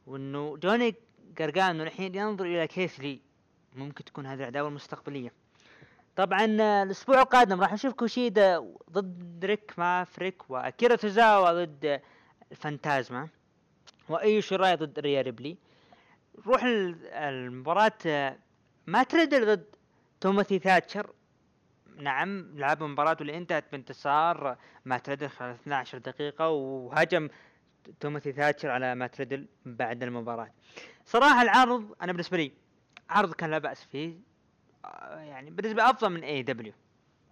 وانه جوني قرقانو الحين ينظر إلى كيث لي ممكن تكون هذه العداوة المستقبلية طبعا الأسبوع القادم راح نشوف كوشيدا ضد ريك مافريك واكيرا توزاوا ضد الفانتازما وأيو شيراي ضد ريا ريبلي. نروح ال- المباراة مات ريدل ضد توماثي ثاتشر. نعم لعبوا مباراة واللي انتهت بانتصار مات ريدل خلال 12 دقيقة وهجم توماثي ثاتشر على مات ريدل بعد المباراة. صراحة العرض أنا بالنسبة لي عرض كان لا بأس فيه. آه، يعني بالنسبة أفضل من AEW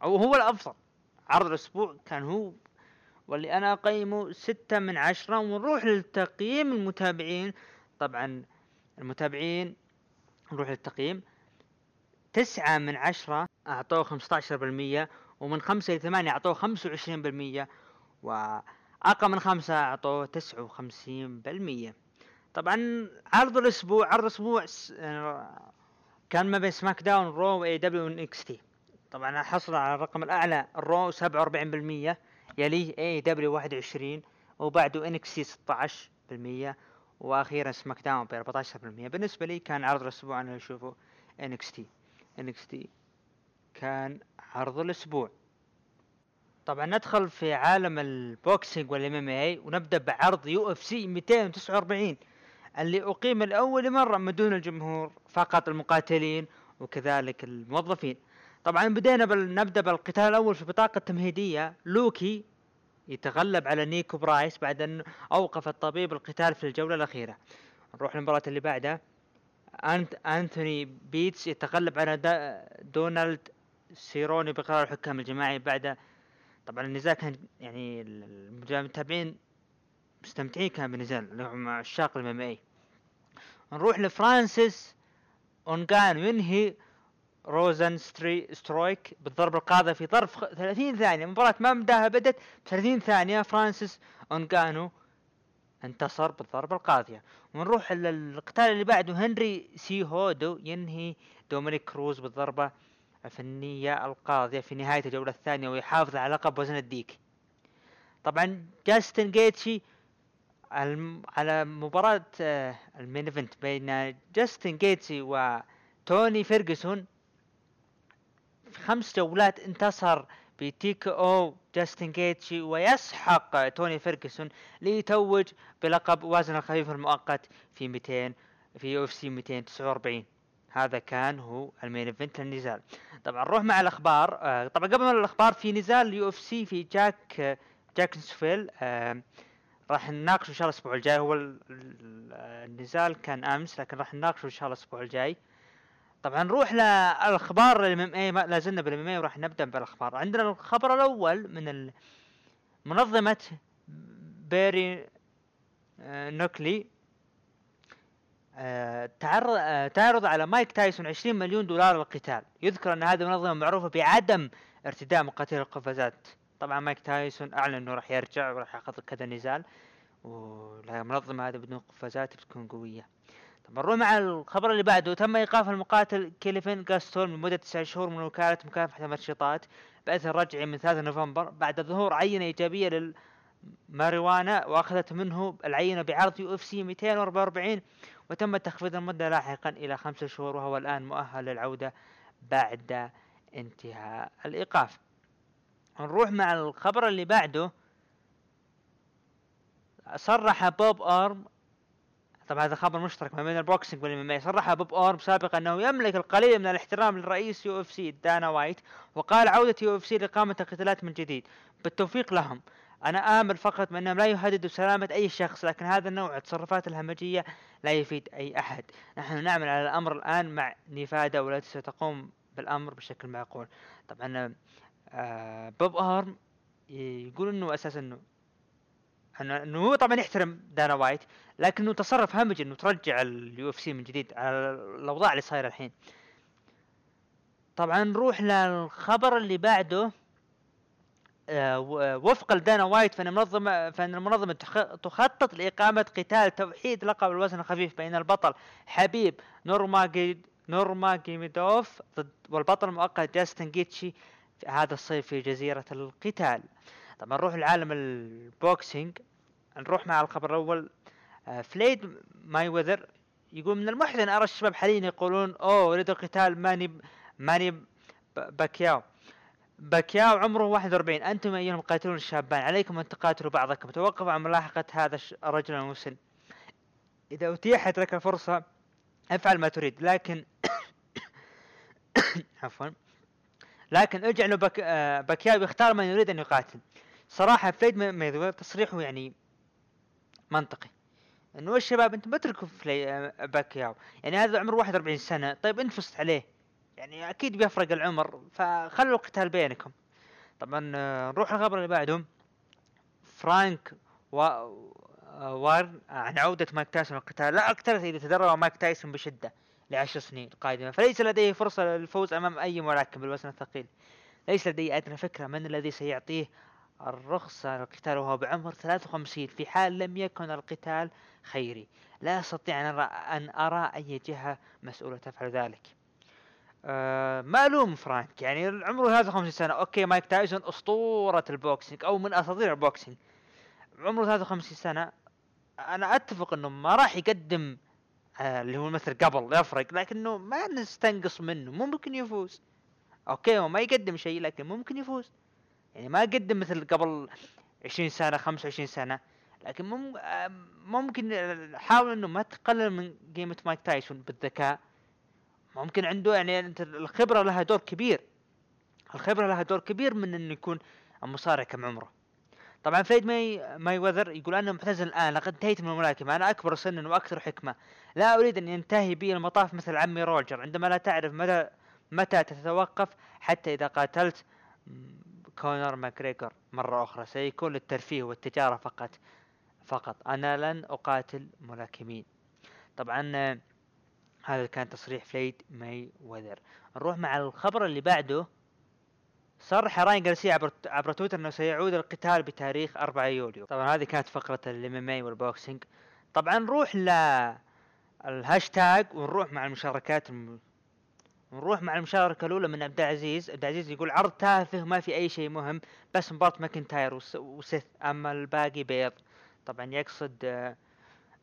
أو هو الأفضل. عرض الأسبوع كان هو واللي أنا أقيمه ستة من عشرة ونروح للتقييم المتابعين. طبعا المتابعين نروح للتقييم. تسعة من عشرة أعطوه خمسة عشر بالمية ومن خمسة إلى ثمانية أعطوه خمسة وعشرين بالمية وأقل من خمسة أعطوه تسعة وخمسين بالمية. طبعا عرض الأسبوع عرض آه، كان ما بين سماك داون رو وإي دبليو واكس تي. طبعا حصل على الرقم الأعلى ال Raw 47% يليه AEW 21 وبعده NXT 16% وأخيرا SmackDown ب 14% بالنسبة لي كان عرض الأسبوع أنا أشوفه NXT NXT كان عرض الأسبوع. طبعا ندخل في عالم ال boxing وال MMA ونبدأ بعرض UFC 249 اللي أقيم لاول مرة من دون الجمهور فقط المقاتلين وكذلك الموظفين. طبعا بدينا بال... نبدأ بالقتال الأول في بطاقة تمهيدية. لوكي يتغلب على نيكو برايس بعد أن أوقف الطبيب القتال في الجولة الأخيرة. نروح للمباراة اللي بعدها. أنت أنثوني بيتس يتغلب على دونالد سيروني بقرار الحكام الجماعي بعد طبعا النزال كان يعني ال- المتابعين مستمتعين كان بالنزال اللي هم عشاق ال MMA نروح لفرانسيس أونغان ينهي روزن ستري سترايك بالضربة القاضية في ظرف خ- 30 ثانية. مباراة ما مداها بدت ب 30 ثانية. فرانسيس أونغانو انتصر بالضربة القاضية ونروح للقتال اللي بعده. هنري سيهودو ينهي دومينيك كروز بالضربة الفنية القاضية في نهاية الجولة الثانية ويحافظ على لقب وزن الديك. طبعا جاستن جيتشي على مباراة آه، ال main event بين جاستن جيتشي وتوني فيرجسون في خمس جولات انتصر ب TKO جاستن جيتشي ويسحق توني فيرجسون ليتوج بلقب وزن الخفيف المؤقت في 200 في UFC 249 هذا كان هو ال main event للنزال. طبعا نروح مع الأخبار. آه، طبعا قبل ما الأخبار في نزال UFC في جاك آه، جاك سفيل آه، راح نناقشه إن شاء الله الأسبوع الجاي. هو ال- ال- النزال كان أمس لكن راح نناقشه إن شاء الله الأسبوع الجاي. طبعا نروح للأخبار ال MMA لا زلنا بال MMA وراح نبدأ بالأخبار. عندنا الخبر الأول من منظمة Bare آه، Knuckle آه، آه، تعرض على مايك تايسون 20 مليون دولار للقتال. يذكر أن هذه المنظمة معروفة بعدم ارتداء مقاتل القفازات طبعا مايك تايسون أعلن إنه راح يرجع وراح يأخذ كذا نزال والمنظمه هذه بدون قفازات بتكون قوية. طبعا نروح مع الخبر اللي بعده. تم إيقاف المقاتل كيلفين جاستلوم لمدة تسع شهور من وكالة مكافحة المنشطات بأثر رجعي من 3 نوفمبر بعد ظهور عينة إيجابية للماريوانا وأخذت منه العينة بعرض UFC 244 وتم تخفيض المدة لاحقا إلى خمسة شهور وهو الآن مؤهل للعودة بعد انتهاء الإيقاف. نروح مع الخبر اللي بعده. صرح بوب أرم طبعا هذا خبر مشترك ما بين ال boxing وال MMA صرح بوب أورم سابقا أنه يملك القليل من الاحترام للرئيس UFC دانا وايت وقال عودة UFC لإقامة القتالات من جديد. بالتوفيق لهم. أنا آمل فقط بانهم لا يهددوا سلامة أي شخص لكن هذا النوع التصرفات الهمجية لا يفيد أي أحد. نحن نعمل على الأمر الآن مع نيفادا والتي ستقوم بالأمر بشكل معقول. طبعا آه بوب ارم يقول إنه أساسا إنه انه إنه هو طبعا يحترم دانا وايت لكنه تصرف همجي إنه ترجع ال UFC من جديد على الأوضاع اللي صايرة الحين. طبعا نروح للخبر اللي بعده آه، و- وفقا لدانا وايت فإن المنظمه فإن المنظمة تخ- تخطط لإقامة قتال توحيد لقب الوزن الخفيف بين البطل حبيب نورماجيد نورماجيميدوف ضد والبطل المؤقت جاستن جيتشي هذا الصيف في جزيرة القتال. طبعا نروح لعالم ال boxing نروح مع الخبر الأول. آه، فلويد مايويذر يقول من المحزن أرى الشباب حاليا يقولون اوه أريد القتال ماني ماني باكياو باكياو عمره 41 أنتم ايها المقاتلون الشابان؟ عليكم أن تقاتلوا بعضكم. توقفوا عن ملاحقة هذا الرجل المسن. إذا أتيحت لك الفرصة افعل ما تريد. لكن (coughs) عفوا. لكن اجعل بك... آه، باكياو. يختار من يريد أن يقاتل. صراحة فلويد مايويذر تصريحه يعني منطقي. إنه يا شباب أنتم بتركوا فلي آه، باكياو يعني هذا عمره 41 سنة. طيب انفست عليه. يعني أكيد بيفرق العمر. فخلوا القتال بينكم. طبعا آه، نروح الخبر اللي بعده. فرانك و... آه، وارن عن عودة مايك تايسون للقتال. لا أكثر إذا تدرب مايك تايسون بشدة لعشر سنين قادمة. فليس لديه فرصة للفوز أمام أي ملاكم بالوزن الثقيل. ليس لدي أدنى فكرة من الذي سيعطيه الرخصة للقتال وهو بعمر 53 في حال لم يكن القتال خيري. لا أستطيع أن أرى, أن أرى أي جهة مسؤولة تفعل ذلك. آه معلوم فرانك؟ يعني عمره 53 سنة. okay مايك تايسون أسطورة ال boxing أو من أساطير ال boxing. عمره 53 سنة. أنا أتفق أنه ما راح يقدم آه اللي هو مثل قبل يفرق لكنه ما نستنقص منه. ممكن يفوز. okay هو ما يقدم شيء لكن ممكن يفوز. يعني ما يقدم مثل قبل 20 سنة 25 سنة لكن مم ممكن حاول إنه ما تقلل من قيمة مايك تايسون بالذكاء. ممكن عنده يعني أنت الخبرة لها دور كبير. الخبرة لها دور كبير من إنه يكون المصارع كم عمره طبعا فلويد ماي مايويذر يقول أنا معتزل الآن لقد انتهيت من الملاكمة. أنا أكبر سنا وأكثر حكمة. لا أريد أن ينتهي بي المطاف مثل عمي روجر. عندما لا تعرف متى متى تتوقف حتى إذا قاتلت كونر ماكريغور مرة أخرى. سيكون للترفيه والتجارة فقط. فقط. أنا لن أقاتل ملاكمين. طبعا هذا كان تصريح فلويد مايويذر نروح مع الخبر اللي بعده. صرح راين جارسيا عبر عبر تويتر إنه سيعود القتال بتاريخ 4 يوليو. طبعا هذه كانت فقرة ال MMA وال boxing طبعا نروح ل الهاشتاج ونروح مع المشاركات الم... نروح مع المشاركة الأولى من عبد العزيز، عبد العزيز يقول عرض تافه ما في أي شيء مهم بس مباراة ماكنتاير وس- وسيث أما الباقي بيض. طبعا يقصد آه،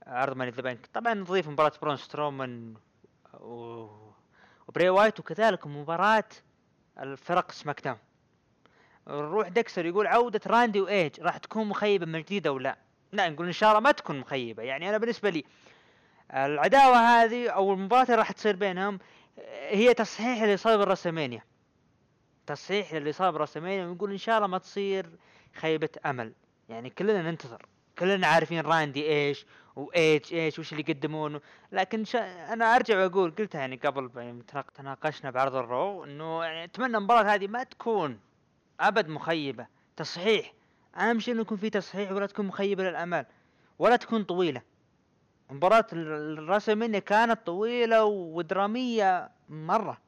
عرض Money in the Bank، طبعا نضيف مباراة براون سترومان و... وبراي وايت وكذلك مباراة الفرق SmackDown. نروح ديكستر يقول عودة راندي وإيج راح تكون مخيبة من جديد أو لا؟ لا نقول إن شاء الله ما تكون مخيبة، يعني أنا بالنسبة لي العداوة هذه أو المباراة اللي راح تصير بينهم هي تصحيح اللي صار ب WrestleMania تصحيح اللي صار ب WrestleMania ونقول إن شاء الله ما تصير خيبة أمل. يعني كلنا ننتظر. كلنا عارفين راندي إيش وايج إيش وش اللي يقدمونه لكن شا... أنا أرجع وأقول قلتها يعني قبل تناقشنا بعرض ال Raw إنه يعني أتمنى المباراة هذه ما تكون أبد مخيبة. تصحيح. أهم شيء إنه يكون في تصحيح ولا تكون مخيبة للامال ولا تكون طويلة. مباراة ال- الراسلمانيا كانت طويلة ودرامية مرة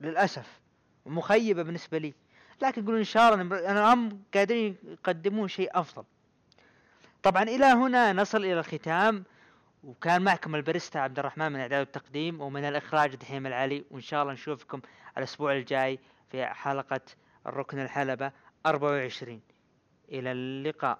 للأسف ومخيبة بالنسبة لي. لكن نقول إن شاء الله أنا هم قادرين يقدمون شيء أفضل. طبعا إلى هنا نصل إلى الختام وكان معكم البريستا عبد الرحمن من إعداد التقديم ومن الإخراج دحيم العلي وإن شاء الله نشوفكم الأسبوع الجاي في حلقة الركن الحلبة 24 إلى اللقاء.